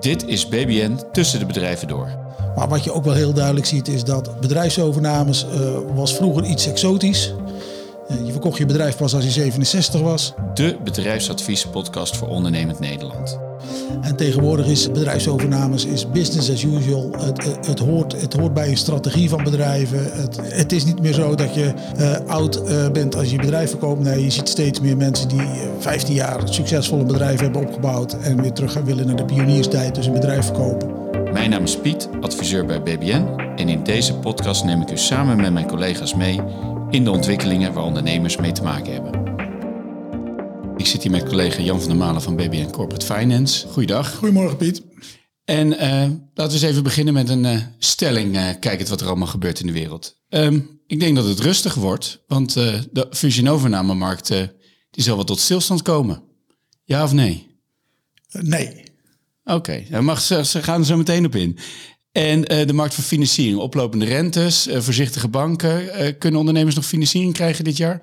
Dit is BBN tussen de bedrijven door. Maar wat je ook wel heel duidelijk ziet is dat bedrijfsovernames uh, was vroeger iets exotisch. Uh, je verkocht je bedrijf pas als je 67 was. De bedrijfsadviespodcast voor ondernemend Nederland. En tegenwoordig is bedrijfsovernames is business as usual. Het, het, hoort, het hoort bij een strategie van bedrijven. Het, het is niet meer zo dat je uh, oud uh, bent als je bedrijf verkoopt. Nee, je ziet steeds meer mensen die 15 jaar succesvol een bedrijf hebben opgebouwd. En weer terug gaan willen naar de pionierstijd, dus een bedrijf verkopen. Mijn naam is Piet, adviseur bij BBN. En in deze podcast neem ik u samen met mijn collega's mee in de ontwikkelingen waar ondernemers mee te maken hebben. Ik zit hier met collega Jan van der Malen van BBN Corporate Finance. Goeiedag. Goedemorgen Piet. En uh, laten we eens even beginnen met een uh, stelling. Uh, kijkend wat er allemaal gebeurt in de wereld. Um, ik denk dat het rustig wordt, want de fusie-overnamemarkt die zal wel tot stilstand komen. Ja of nee? Nee. Oké, okay. mag ze, ze gaan er zo meteen op in. En de markt voor financiering, oplopende rentes, voorzichtige banken. kunnen ondernemers nog financiering krijgen dit jaar?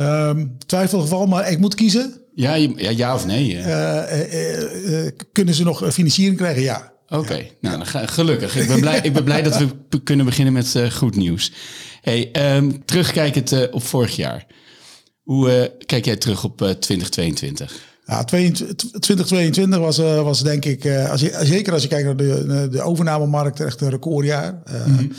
Um, twijfelgeval, maar ik moet kiezen. Ja, ja, ja of nee? Uh, uh, uh, kunnen ze nog financiering krijgen? Ja. Oké, okay. ja. nou dan ga, gelukkig. Ik ben blij, ik ben blij dat we kunnen beginnen met goed nieuws. Hey, um, terugkijkend op vorig jaar. Hoe kijk jij terug op 2022? Ja, 2022 was, uh, was denk ik, uh, als je, zeker als je kijkt naar de, de overnamemarkt, echt een recordjaar. Uh, mm -hmm.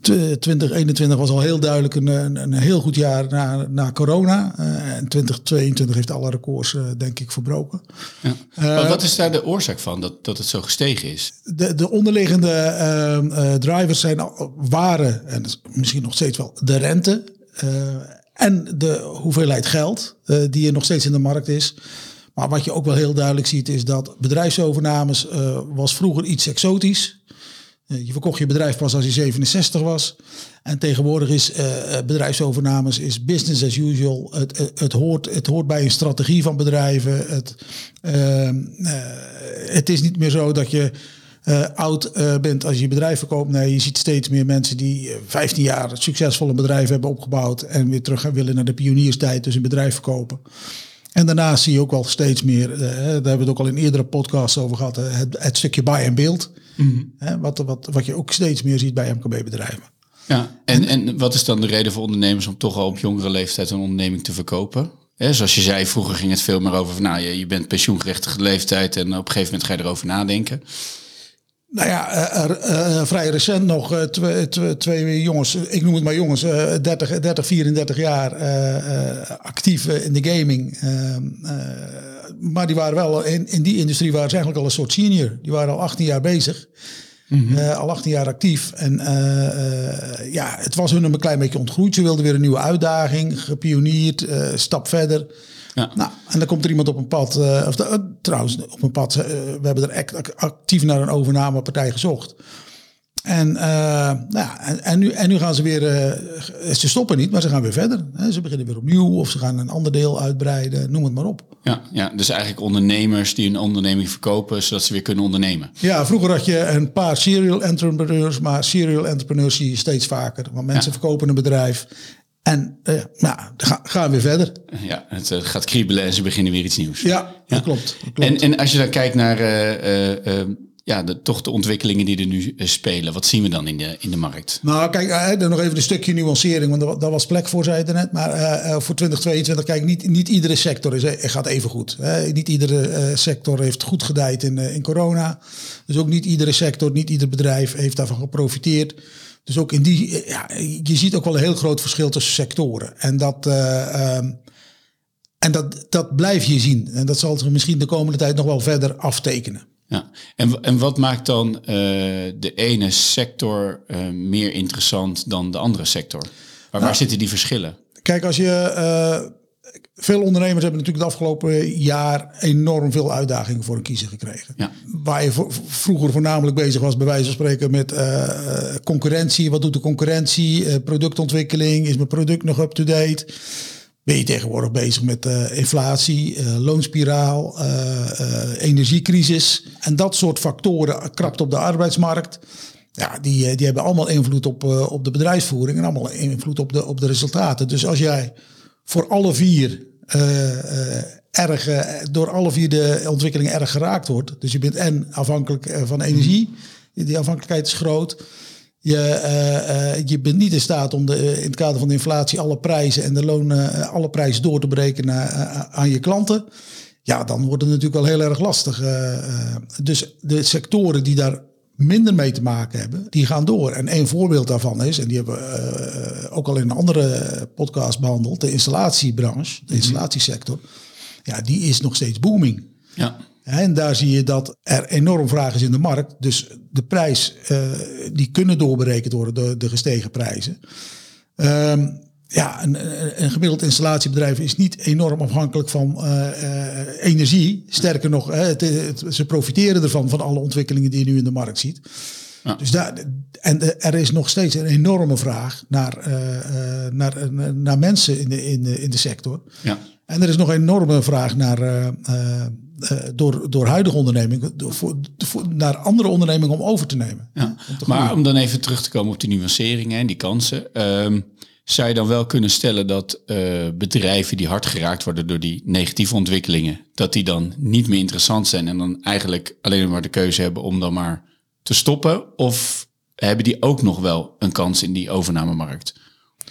2021 was al heel duidelijk een, een, een heel goed jaar na, na corona. en 2022 heeft alle records, denk ik, verbroken. Ja. maar wat is daar de oorzaak van, dat, dat het zo gestegen is? De, de onderliggende ehm, drivers zijn, waren, en misschien nog steeds wel, de rente. en de hoeveelheid geld die er nog steeds in de markt is. Maar wat je ook wel heel duidelijk ziet is dat bedrijfsovernames uh, was vroeger iets exotisch. Uh, je verkocht je bedrijf pas als je 67 was. En tegenwoordig is uh, bedrijfsovernames is business as usual. Het, het, hoort, het hoort bij een strategie van bedrijven. Het, ehm, het is niet meer zo dat je oud bent als je je bedrijf verkoopt. Nee, je ziet steeds meer mensen die 15 jaar succesvol een bedrijf hebben opgebouwd. En weer terug gaan willen naar de pionierstijd, dus een bedrijf verkopen. En daarnaast zie je ook wel steeds meer, uh, daar hebben we het ook al in eerdere podcasts over gehad, uh, het, het, stukje buy and build. Mm -hmm. wat, wat, wat je ook steeds meer ziet bij MKB-bedrijven. Ja, en, en wat is dan de reden voor ondernemers om toch al op jongere leeftijd een onderneming te verkopen? He, zoals je zei, vroeger ging het veel meer over van, nou, je, je bent pensioengerechtige leeftijd en op een gegeven moment ga je erover nadenken. Nou ja, er, uh, vrij recent nog uh, twee, twee, twee, jongens, ik noem het maar jongens, uh, 30, 30, 34 jaar actief in de gaming. Ehm, maar die waren wel, in, in die industrie waren ze eigenlijk al een soort senior. Die waren al 18 jaar bezig. Mm -hmm. al 18 jaar actief. En ja, het was hun een klein beetje ontgroeid. Ze wilden weer een nieuwe uitdaging, gepioneerd, stap verder. Ja. Nou, en dan komt er iemand op een pad, uh, of uh, trouwens op een pad, uh, we hebben er actief naar een overnamepartij gezocht. En, nou, en, en, nu, en nu gaan ze weer, ze stoppen niet, maar ze gaan weer verder. Hè. Ze beginnen weer opnieuw of ze gaan een ander deel uitbreiden, noem het maar op. Ja, ja, dus eigenlijk ondernemers die een onderneming verkopen, zodat ze weer kunnen ondernemen. Ja, vroeger had je een paar serial entrepreneurs, maar serial entrepreneurs zie je steeds vaker. Want mensen ja. verkopen een bedrijf en uh, nou, ga, gaan we weer verder. Ja, het uh, gaat kriebelen en ze beginnen weer iets nieuws. Ja, ja. Dat, klopt, dat, klopt, En, en als je dan kijkt naar uh, ja, de, toch de ontwikkelingen die er nu spelen, wat zien we dan in de, in de markt? Nou, kijk, dan nog even een stukje nuancering, want daar was plek voor, zei je net. Maar voor 2022, kijk, niet, niet iedere sector is, gaat even goed. Hè. Niet iedere sector heeft goed gedijd in, in corona. Dus ook niet iedere sector, niet ieder bedrijf heeft daarvan geprofiteerd. Dus ook in die, ja, je ziet ook wel een heel groot verschil tussen sectoren. En dat, uh, um, en dat, dat blijf je zien. En dat zal zich misschien de komende tijd nog wel verder aftekenen. Ja, en, en wat maakt dan uh, de ene sector uh, meer interessant dan de andere sector? Waar, nou, zitten die verschillen? Kijk, als je veel ondernemers hebben natuurlijk het afgelopen jaar enorm veel uitdagingen voor een kiezer gekregen. Ja. Waar je vroeger voornamelijk bezig was, bij wijze van spreken, met concurrentie. Wat doet de concurrentie? Productontwikkeling. Is mijn product nog up-to-date? Ben je tegenwoordig bezig met uh, inflatie, loonspiraal, energiecrisis. En dat soort factoren krapt op de arbeidsmarkt. Ja, die, die hebben allemaal invloed op, op de bedrijfsvoering en allemaal invloed op de, op de resultaten. Dus als jij voor alle vier uh, uh, erg, eh, door alle vier de ontwikkelingen erg geraakt wordt. Dus je bent en afhankelijk eh, van energie, die afhankelijkheid is groot. Je, eh, eh, je bent niet in staat om de, in het kader van de inflatie alle prijzen en de lonen, eh, alle prijzen door te breken naar, eh, aan je klanten. Ja, dan wordt het natuurlijk wel heel erg lastig. eh, eh. dus de sectoren die daar minder mee te maken hebben, die gaan door. En een voorbeeld daarvan is, en die hebben we eh, ook al in een andere podcast behandeld, de installatiebranche, de installatiesector. Ja, die is nog steeds booming. Ja. En daar zie je dat er enorm vraag is in de markt. Dus de prijs, eh, die kunnen doorberekend worden, de, de gestegen prijzen. Ehm, ja, een, een- gemiddeld installatiebedrijf is niet enorm afhankelijk van eh, eh, energie. Sterker nog, hè, het, het- ze profiteren ervan, van alle ontwikkelingen die je nu in de markt ziet. Ja. Dus daar, en er is nog steeds een enorme vraag naar, naar, naar mensen in de, in, de, in de sector. Ja. En er is nog een enorme vraag naar, eh, door, door huidige ondernemingen, door, voor, voor- naar andere ondernemingen om over te nemen. Ja, maar om dan even terug te komen op die nuanceringen en die kansen. ehm, zou je dan wel kunnen stellen dat eh, bedrijven die hard geraakt worden door die negatieve ontwikkelingen, dat die dan niet meer interessant zijn en dan eigenlijk alleen maar de keuze hebben om dan maar te stoppen? Of hebben die ook nog wel een kans in die overnamemarkt?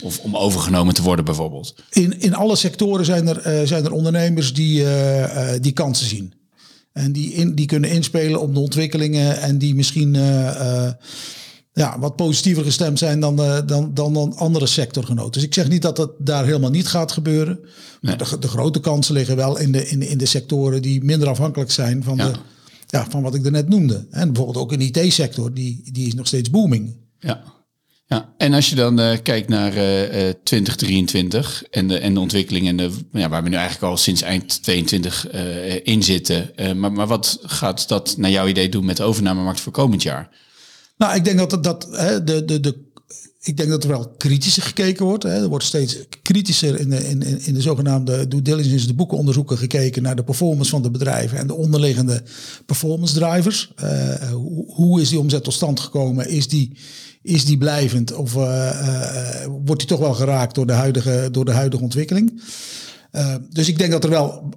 Of om overgenomen te worden bijvoorbeeld? In, in alle sectoren zijn er, eh, zijn er ondernemers die, eh, eh, die kansen zien. En die, in, die kunnen inspelen op de ontwikkelingen en die misschien ja, wat positiever gestemd zijn dan, dan, dan, dan andere sectorgenoten. Dus ik zeg niet dat het daar helemaal niet gaat gebeuren. Maar de, de grote kansen liggen wel in de, in, de- in de sectoren die minder afhankelijk zijn van, Ja. de, ja, van wat ik er net noemde. En bijvoorbeeld ook in de IT-sector, die, die is nog steeds booming. Ja. Ja. En als je dan eh, kijkt naar eh, eh, 2023 en de, en de ontwikkeling en de, ja, waar we nu eigenlijk al sinds eind 22 eh, in zitten. Eh, maar, maar wat gaat dat naar jouw idee doen met de overnamemarkt voor komend jaar? Nou, ik denk dat, dat, dat hè, de, de, de, ik denk dat er wel kritischer gekeken wordt. Hè. Er wordt steeds kritischer in de, in, in de zogenaamde due diligence, de boekenonderzoeken, gekeken naar de performance van de bedrijven en de onderliggende performance drivers. Eh, hoe, is die omzet tot stand gekomen? Is die, is die blijvend of eh, eh, wordt die toch wel geraakt door de huidige, door de huidige ontwikkeling? Dus ik denk dat er wel.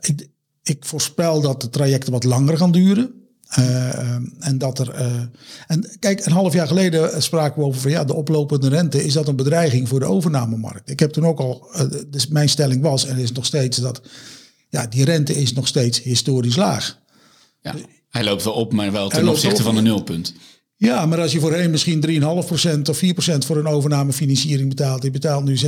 ik, ik voorspel dat de trajecten wat langer gaan duren. Eh, en dat er. eh, en kijk, een half jaar geleden spraken we over van ja, de oplopende rente. Is dat een bedreiging voor de overnamemarkt? Ik heb toen ook al. eh, dus mijn stelling was en is nog steeds dat. Ja, die rente is nog steeds historisch laag. Ja, hij loopt wel op, maar wel ten opzichte op. van een nulpunt. Ja, maar als je voorheen misschien 3,5% of 4% voor een overnamefinanciering betaalt, je betaalt nu 6,5%,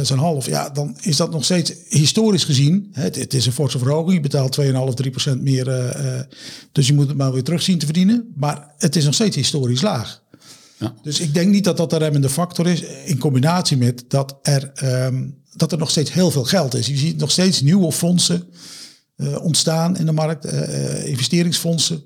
ja, dan is dat nog steeds historisch gezien. Het, het is een forse verhoging, je betaalt 2,5, 3% meer, eh, eh, dus je moet het maar weer terug zien te verdienen. Maar het is nog steeds historisch laag. Ja. Dus ik denk niet dat dat de remmende factor is, in combinatie met dat er, ehm, dat er nog steeds heel veel geld is. Je ziet nog steeds nieuwe fondsen eh, ontstaan in de markt, investeringsfondsen.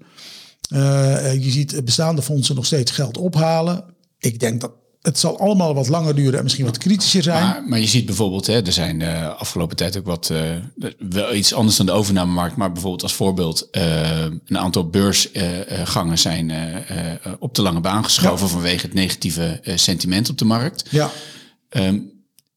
Eh, je ziet bestaande fondsen nog steeds geld ophalen. Ik denk dat het zal allemaal wat langer duren en misschien wat kritischer zijn. Maar, maar je ziet bijvoorbeeld, hè, er zijn de afgelopen tijd ook wat, eh, wel iets anders dan de overnamemarkt, maar bijvoorbeeld als voorbeeld een aantal beursgangen zijn op de lange baan geschoven vanwege het negatieve sentiment op de markt. ja, Ehm,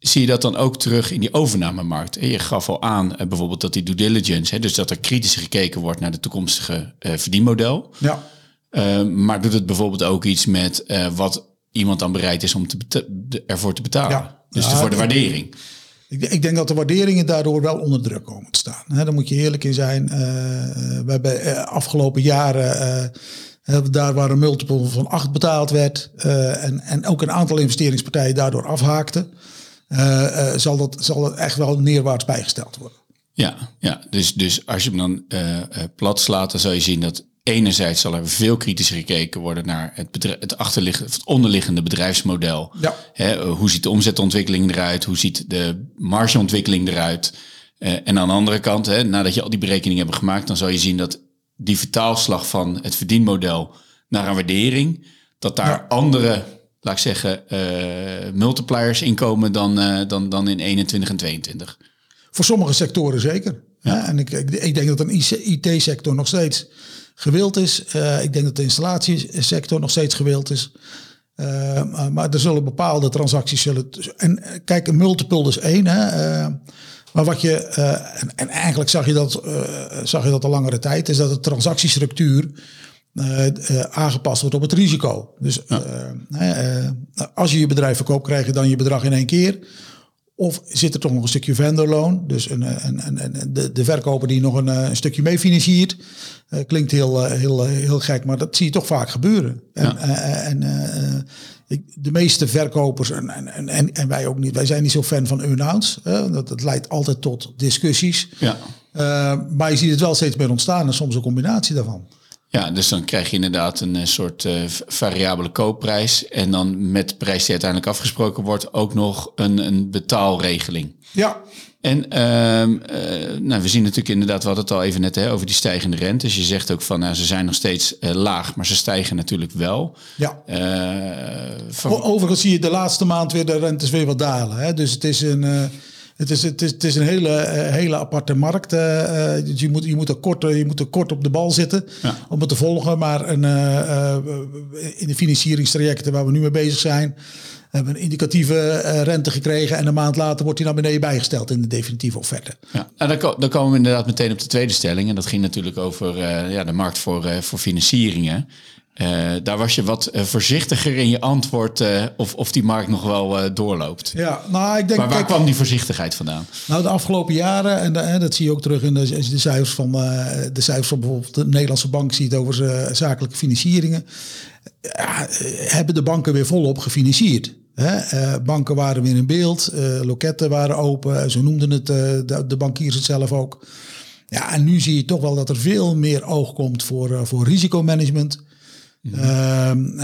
zie je dat dan ook terug in die overnamemarkt? En Je gaf al aan eh, bijvoorbeeld dat die due diligence, dus dat er kritisch gekeken wordt naar de toekomstige eh, verdienmodel. ja. Ehm, maar doet het bijvoorbeeld ook iets met eh, wat iemand dan bereid is om te ervoor te betalen? Ja. Dus Ja, voor de waardering. Ik, ik denk dat de waarderingen daardoor wel onder druk komen te staan. Daar moet je eerlijk in zijn. Eh, we hebben afgelopen jaren, daar waar een multiple van 8 betaald werd en, en ook een aantal investeringspartijen daardoor afhaakten, zal, dat, zal dat echt wel neerwaarts bijgesteld worden. Ja, ja. Dus, dus als je hem dan eh, eh, plat slaat, dan zal je zien dat enerzijds zal er veel kritischer gekeken worden naar het, bedrijf, het, achterliggende, het onderliggende bedrijfsmodel. Ja. Hè, eh, hoe ziet de omzetontwikkeling eruit? Hoe ziet de margeontwikkeling eruit? Eh, en aan de andere kant, hè, nadat je al die berekeningen hebt gemaakt, dan zal je zien dat die vertaalslag van het verdienmodel naar een waardering, dat daar Ja. andere, laat ik zeggen, eh, multipliers inkomen dan, eh, dan, dan in 21 en 22. Voor sommige sectoren zeker. Hè, En ik, ik, ik denk dat een IT-sector nog steeds gewild is. Eh, ik denk dat de installatiesector nog steeds gewild is. Maar- er zullen bepaalde transacties zullen. En kijk, een multiple is één. Hè. Maar wat je, en, en, eigenlijk zag je, dat, zag je dat al langere tijd, is dat de transactiestructuur uh, aangepast wordt op het risico. Dus als je je bedrijf verkoopt, krijg je dan je bedrag in één keer. Of zit er toch nog een stukje vendorloon? Dus een, een, een, de, de verkoper die nog een, stukje meefinanciert. Uh, klinkt heel, heel, heel gek, maar dat zie je toch vaak gebeuren. En, ja. en de meeste verkopers en, en, en, en wij ook niet, wij zijn niet zo fan van earn-outs. Dat, dat leidt altijd tot discussies. Ja. Maar je ziet het wel steeds meer ontstaan en soms een combinatie daarvan. Ja, dus dan krijg je inderdaad een eh, soort uh, variabele koopprijs. En dan met de prijs die uiteindelijk afgesproken wordt, ook nog een, een betaalregeling. Ja. En uh, nou, we zien natuurlijk inderdaad, we hadden het al even net hè, over die stijgende rente. Dus je zegt ook van, nou, ze zijn nog steeds laag, maar ze stijgen natuurlijk wel. Ja. Van... Overigens zie je de laatste maand weer de rentes weer wat dalen. Hè? Dus het is een... Het is, het, is, het is een hele, hele aparte markt. Uh, dus je, moet, je, moet er kort, je moet er kort op de bal zitten ja. om het te volgen. Maar een, uh, in de financieringstrajecten waar we nu mee bezig zijn, hebben een indicatieve rente gekregen. En een maand later wordt die naar beneden bijgesteld in de definitieve offerte. Ja, en dan, dan komen we inderdaad meteen op de tweede stelling. En dat ging natuurlijk over ja, de markt voor, voor financieringen. Uh, daar was je wat uh, voorzichtiger in je antwoord uh, of, of die markt nog wel doorloopt. Ja, nou, ik denk. Maar waar kijk, kwam die voorzichtigheid vandaan? Nou, de afgelopen jaren, en dat zie je ook terug in de, de cijfers van de cijfers van bijvoorbeeld de Nederlandse bank ziet over zijn zakelijke financieringen, hebben de banken weer volop gefinancierd. Hè? banken waren weer in beeld, loketten waren open, zo noemden het de, de bankiers het zelf ook. Ja, en nu zie je toch wel dat er veel meer oog komt voor, voor risicomanagement. Mm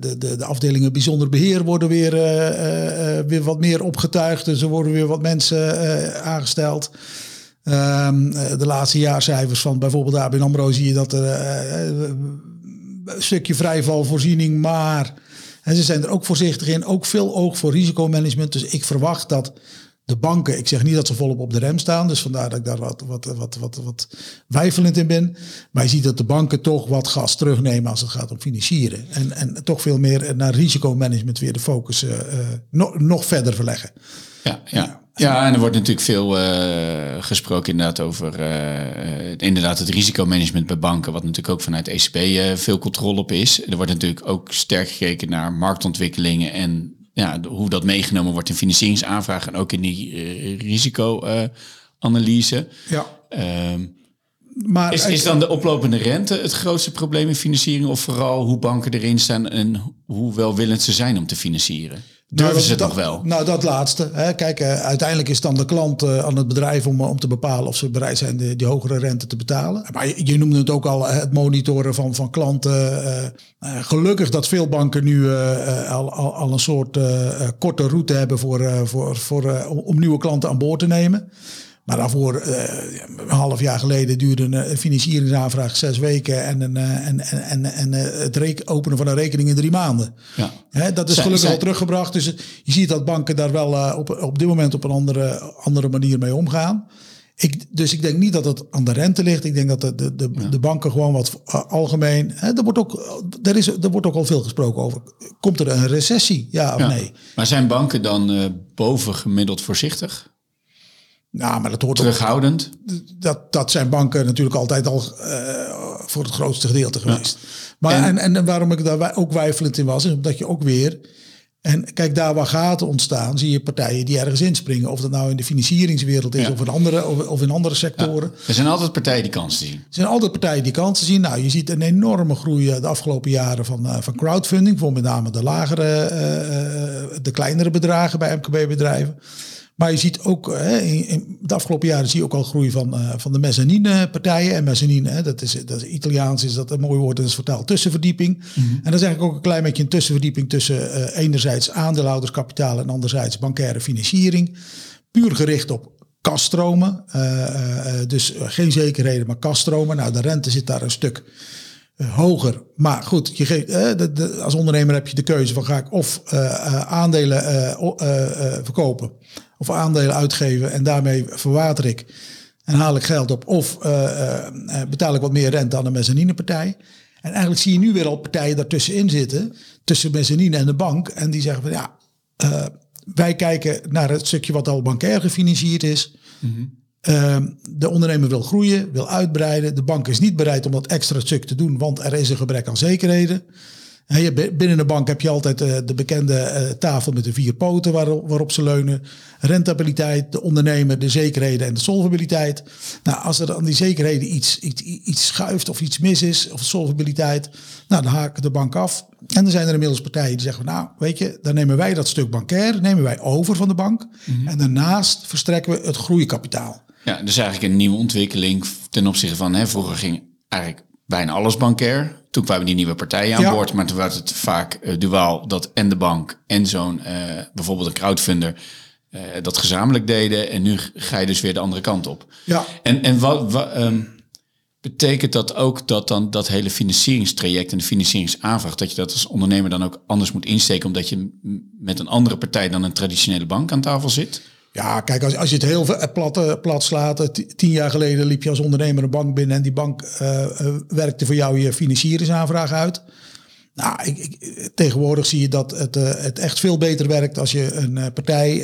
de, de, de, afdelingen bijzonder beheer worden weer, uh, weer wat meer opgetuigd. Dus er worden weer wat mensen aangesteld. Ehm, de laatste jaarcijfers van bijvoorbeeld ABN AMRO zie je dat er een stukje vrijvalvoorziening, maar en ze zijn er ook voorzichtig in. Ook veel oog voor risicomanagement. Dus ik verwacht dat de banken, ik zeg niet dat ze volop op de rem staan, dus vandaar dat ik daar wat, wat, wat, wat, wat wijfelend in ben. Maar je ziet dat de banken toch wat gas terugnemen als het gaat om financieren. En, en toch veel meer naar risicomanagement weer de focus uh, nog, nog verder verleggen. Ja, ja. Ja, en er wordt natuurlijk veel uh, gesproken inderdaad over uh, inderdaad het risicomanagement bij banken, wat natuurlijk ook vanuit ECB veel controle op is. Er wordt natuurlijk ook sterk gekeken naar marktontwikkelingen en ja, hoe dat meegenomen wordt in financieringsaanvragen en ook in die uh, risicoanalyse. ja. Um, maar is, is dan de oplopende rente het grootste probleem in financiering of vooral hoe banken erin staan en hoe welwillend ze zijn om te financieren? Durven nou, ze het nog wel? Nou, dat laatste. Hè. Kijk, uh, uiteindelijk is dan de klant uh, aan het bedrijf om, om te bepalen of ze bereid zijn de, die hogere rente te betalen. Maar je, je noemde het ook al, het monitoren van, van klanten. Uh, gelukkig dat veel banken nu al, al, al, een soort korte route hebben voor, voor, voor, om nieuwe klanten aan boord te nemen. Maar daarvoor, uh, een half jaar geleden, duurde een financieringsaanvraag zes weken en, een, uh, en, en, en, het openen van een rekening in drie maanden. Ja. Hè, dat is gelukkig al teruggebracht. Dus je ziet dat banken daar wel op, op dit moment op een andere, andere manier mee omgaan. Ik, dus ik denk niet dat het aan de rente ligt. Ik denk dat de, de, de, ja. de banken gewoon wat algemeen. Hè, er, wordt ook, er, is, er wordt ook al veel gesproken over. Komt er een recessie? Ja of ja. nee? Maar zijn banken dan bovengemiddeld voorzichtig? Nou, maar dat hoort terughoudend. dat, dat zijn banken natuurlijk altijd al uh, voor het grootste gedeelte geweest. Ja. Maar en, en, en, waarom ik daar ook wijfelend in was, is omdat je ook weer. En kijk, daar waar gaten ontstaan, zie je partijen die ergens inspringen. Of dat nou in de financieringswereld is ja. of, in andere, of, of in andere sectoren. Ja. Er zijn altijd partijen die kansen zien. Er zijn altijd partijen die kansen zien. Nou, je ziet een enorme groei de afgelopen jaren van, uh, van crowdfunding. Voor met name de lagere, uh, de kleinere bedragen bij MKB-bedrijven. Maar je ziet ook, hè, in, de afgelopen jaren zie je ook al groei van, uh, van de mezzanine-partijen. En mezzanine, hè, dat, is, dat is Italiaans, is dat een mooi woord, dat is vertaald tussenverdieping. Mm -hmm. En dat is eigenlijk ook een klein beetje een tussenverdieping tussen uh, enerzijds aandeelhouderskapitaal en anderzijds bankaire financiering. Puur gericht op kaststromen. Uh, dus geen zekerheden, maar kaststromen. Nou, de rente zit daar een stuk hoger. Maar goed, je geeft, eh, de, de, als ondernemer heb je de keuze van ga ik of uh, aandelen uh, verkopen of aandelen uitgeven en daarmee verwater ik en haal ik geld op of betaal ik wat meer rente aan de mezzaninepartij. En eigenlijk zie je nu weer al partijen daartussenin zitten, tussen mezzanine en de bank. En die zeggen van ja, wij kijken naar het stukje wat al bankair gefinancierd is. Ehm, de ondernemer wil groeien, wil uitbreiden. De bank is niet bereid om dat extra stuk te doen, want er is een gebrek aan zekerheden. Binnen de bank heb je altijd uh, de bekende uh, tafel met de vier poten waarop, ze leunen. Rentabiliteit, de ondernemer, de zekerheden en de solvabiliteit. Nou, als er aan die zekerheden iets, iets, iets schuift of iets mis is, of solvabiliteit, nou, dan haken de bank af. En dan zijn er inmiddels partijen die zeggen, nou, weet je, dan nemen wij dat stuk bankair, nemen wij over van de bank. Mm-hmm. En daarnaast verstrekken we het groeikapitaal. Ja, dus eigenlijk een nieuwe ontwikkeling ten opzichte van, hè, vroeger ging eigenlijk bijna alles bankair. Toen kwamen die nieuwe partijen aan boord, maar toen werd het vaak uh, duaal dat en de bank en zo'n uh, bijvoorbeeld een crowdfunder uh, dat gezamenlijk deden. En nu ga je dus weer de andere kant op. Ja. En, en wat, wat um, betekent dat ook dat dan dat hele financieringstraject en de financieringsaanvraag, dat je dat als ondernemer dan ook anders moet insteken, omdat je met een andere partij dan een traditionele bank aan tafel zit? Ja, kijk, als, als je het heel plat, plat slaat. Tien jaar geleden liep je als ondernemer een bank binnen en die bank werkte voor jou je financieringsaanvraag uit. Nou, ik, ik, tegenwoordig zie je dat het, het echt veel beter werkt als je een partij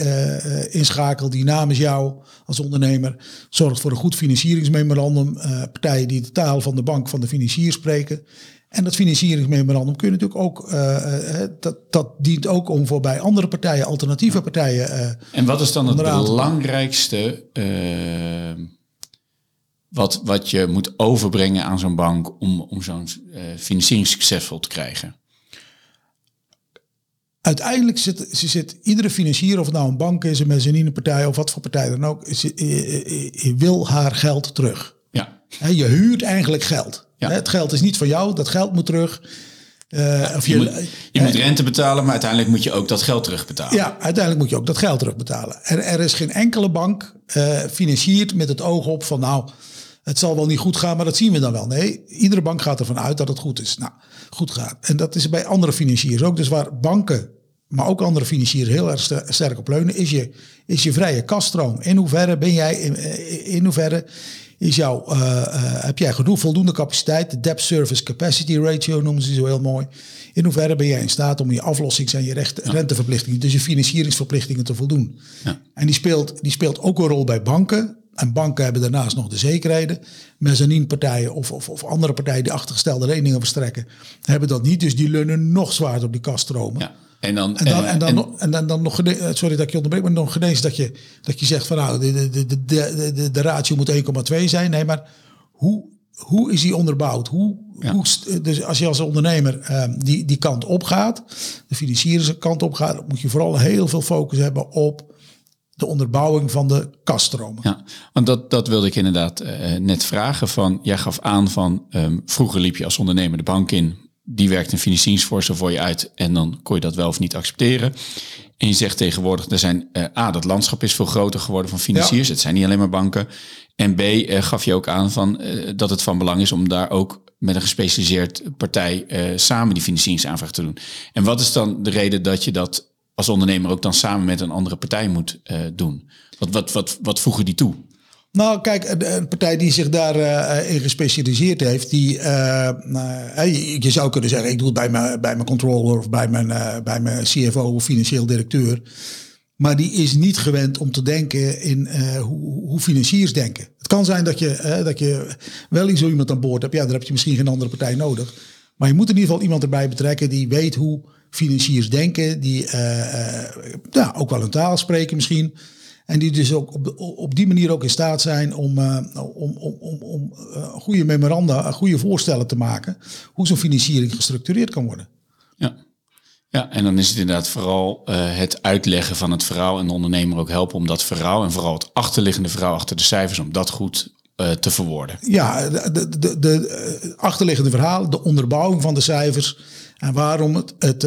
inschakelt die namens jou als ondernemer zorgt voor een goed financieringsmemorandum. partijen die de taal van de bank van de financier spreken. En dat financieringsmemorandum kun je natuurlijk ook, uh, dat, dat dient ook om voor bij andere partijen, alternatieve partijen. Uh, en wat is dan het belangrijkste uh, wat, wat je moet overbrengen aan zo'n bank om, om zo'n financiering succesvol te krijgen? Uiteindelijk zit, zit iedere financier, of het nou een bank is, een mezzaninepartij of wat voor partij dan ook, is, wil haar geld terug. Ja. Je huurt eigenlijk geld. Ja. Het geld is niet van jou, dat geld moet terug. Uh, of je, je, moet, je moet, rente betalen, maar uiteindelijk moet je ook dat geld terugbetalen. Ja, uiteindelijk moet je ook dat geld terugbetalen. En er is geen enkele bank uh, financiert met het oog op van nou, het zal wel niet goed gaan, maar dat zien we dan wel. Nee, iedere bank gaat ervan uit dat het goed is. Nou, goed gaat. En dat is bij andere financiers ook. Dus waar banken, maar ook andere financiers heel erg sterk op leunen, is je, is je vrije kaststroom. In hoeverre ben jij, in, in hoeverre is jouw, uh, uh, heb jij genoeg voldoende capaciteit? De debt service capacity ratio noemen ze zo heel mooi. In hoeverre ben jij in staat om je aflossings- en je recht, ja. renteverplichtingen, dus je financieringsverplichtingen te voldoen? Ja. En die speelt, die speelt ook een rol bij banken. En banken hebben daarnaast nog de zekerheden. Mezzaninepartijen of, of, of andere partijen die achtergestelde leningen verstrekken, hebben dat niet. Dus die leunen nog zwaarder op die kaststromen. Ja. En dan, en dan, en dan, en, nog, en dan, dan nog, sorry dat ik je onderbreek, maar nog genees dat je, dat je zegt van nou, de, de, de, de, de, de ratio moet 1,2 zijn. Nee, maar hoe, hoe is die onderbouwd? Hoe, ja. hoe, dus als je als ondernemer um, die, die kant op gaat, de financiële kant op gaat, moet je vooral heel veel focus hebben op de onderbouwing van de kaststromen. Ja, want dat, dat wilde ik inderdaad uh, net vragen. Van, jij gaf aan van um, vroeger liep je als ondernemer de bank in die werkt een financieringsvoorstel voor je uit en dan kon je dat wel of niet accepteren. En je zegt tegenwoordig, er zijn uh, A, dat landschap is veel groter geworden van financiers. Ja. Het zijn niet alleen maar banken. En B, uh, gaf je ook aan van, dat het van belang is om daar ook met een gespecialiseerd partij samen die financieringsaanvraag te doen. En wat is dan de reden dat je dat als ondernemer ook dan samen met een andere partij moet doen? Wat, wat, wat, wat voegen die toe? Nou, kijk, een partij die zich daarin uh, gespecialiseerd heeft, die, uh, uh, je zou kunnen zeggen, ik doe het bij mijn, bij mijn controller of bij mijn, bij mijn CFO of financieel directeur. Maar die is niet gewend om te denken in hoe, hoe, financiers denken. Het kan zijn dat je, dat je wel zo iemand aan boord hebt. Ja, dan heb je misschien geen andere partij nodig. Maar je moet in ieder geval iemand erbij betrekken die weet hoe financiers denken. Die ja, ook wel een taal spreken misschien. En die dus ook op, op die manier ook in staat zijn om, uh, om, om, om, om uh, goede memoranda, goede voorstellen te maken. Hoe zo'n financiering gestructureerd kan worden. Ja. Ja, en dan is het inderdaad vooral uh, het uitleggen van het verhaal en de ondernemer ook helpen om dat verhaal en vooral het achterliggende verhaal achter de cijfers, om dat goed te verwoorden. Ja, de, de, de, de achterliggende verhaal, de onderbouwing van de cijfers. En waarom het, het,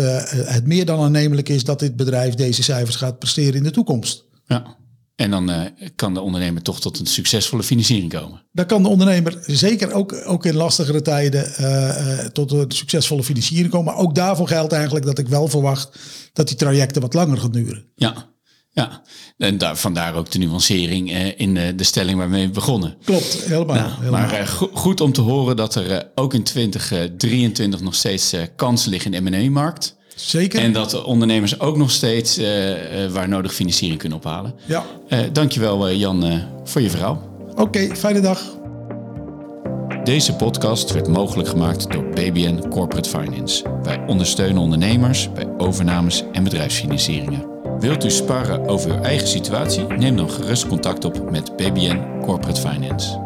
het meer dan aannemelijk is dat dit bedrijf deze cijfers gaat presteren in de toekomst. Ja. En dan uh, kan de ondernemer toch tot een succesvolle financiering komen. Dan kan de ondernemer zeker ook, ook in lastigere tijden uh, tot een succesvolle financiering komen. Maar ook daarvoor geldt eigenlijk dat ik wel verwacht dat die trajecten wat langer gaan duren. Ja, ja. en daar, vandaar ook de nuancering in de stelling waarmee we begonnen. Klopt, helemaal. Nou, helemaal. Maar go goed om te horen dat er ook in 2023 nog steeds kansen liggen in de M&A-markt. Zeker. En dat ondernemers ook nog steeds waar nodig financiering kunnen ophalen. Ja. Dankjewel Jan voor je verhaal. Oké, okay, fijne dag. Deze podcast werd mogelijk gemaakt door BBN Corporate Finance. Wij ondersteunen ondernemers bij overnames en bedrijfsfinancieringen. Wilt u sparren over uw eigen situatie? Neem dan gerust contact op met BBN Corporate Finance.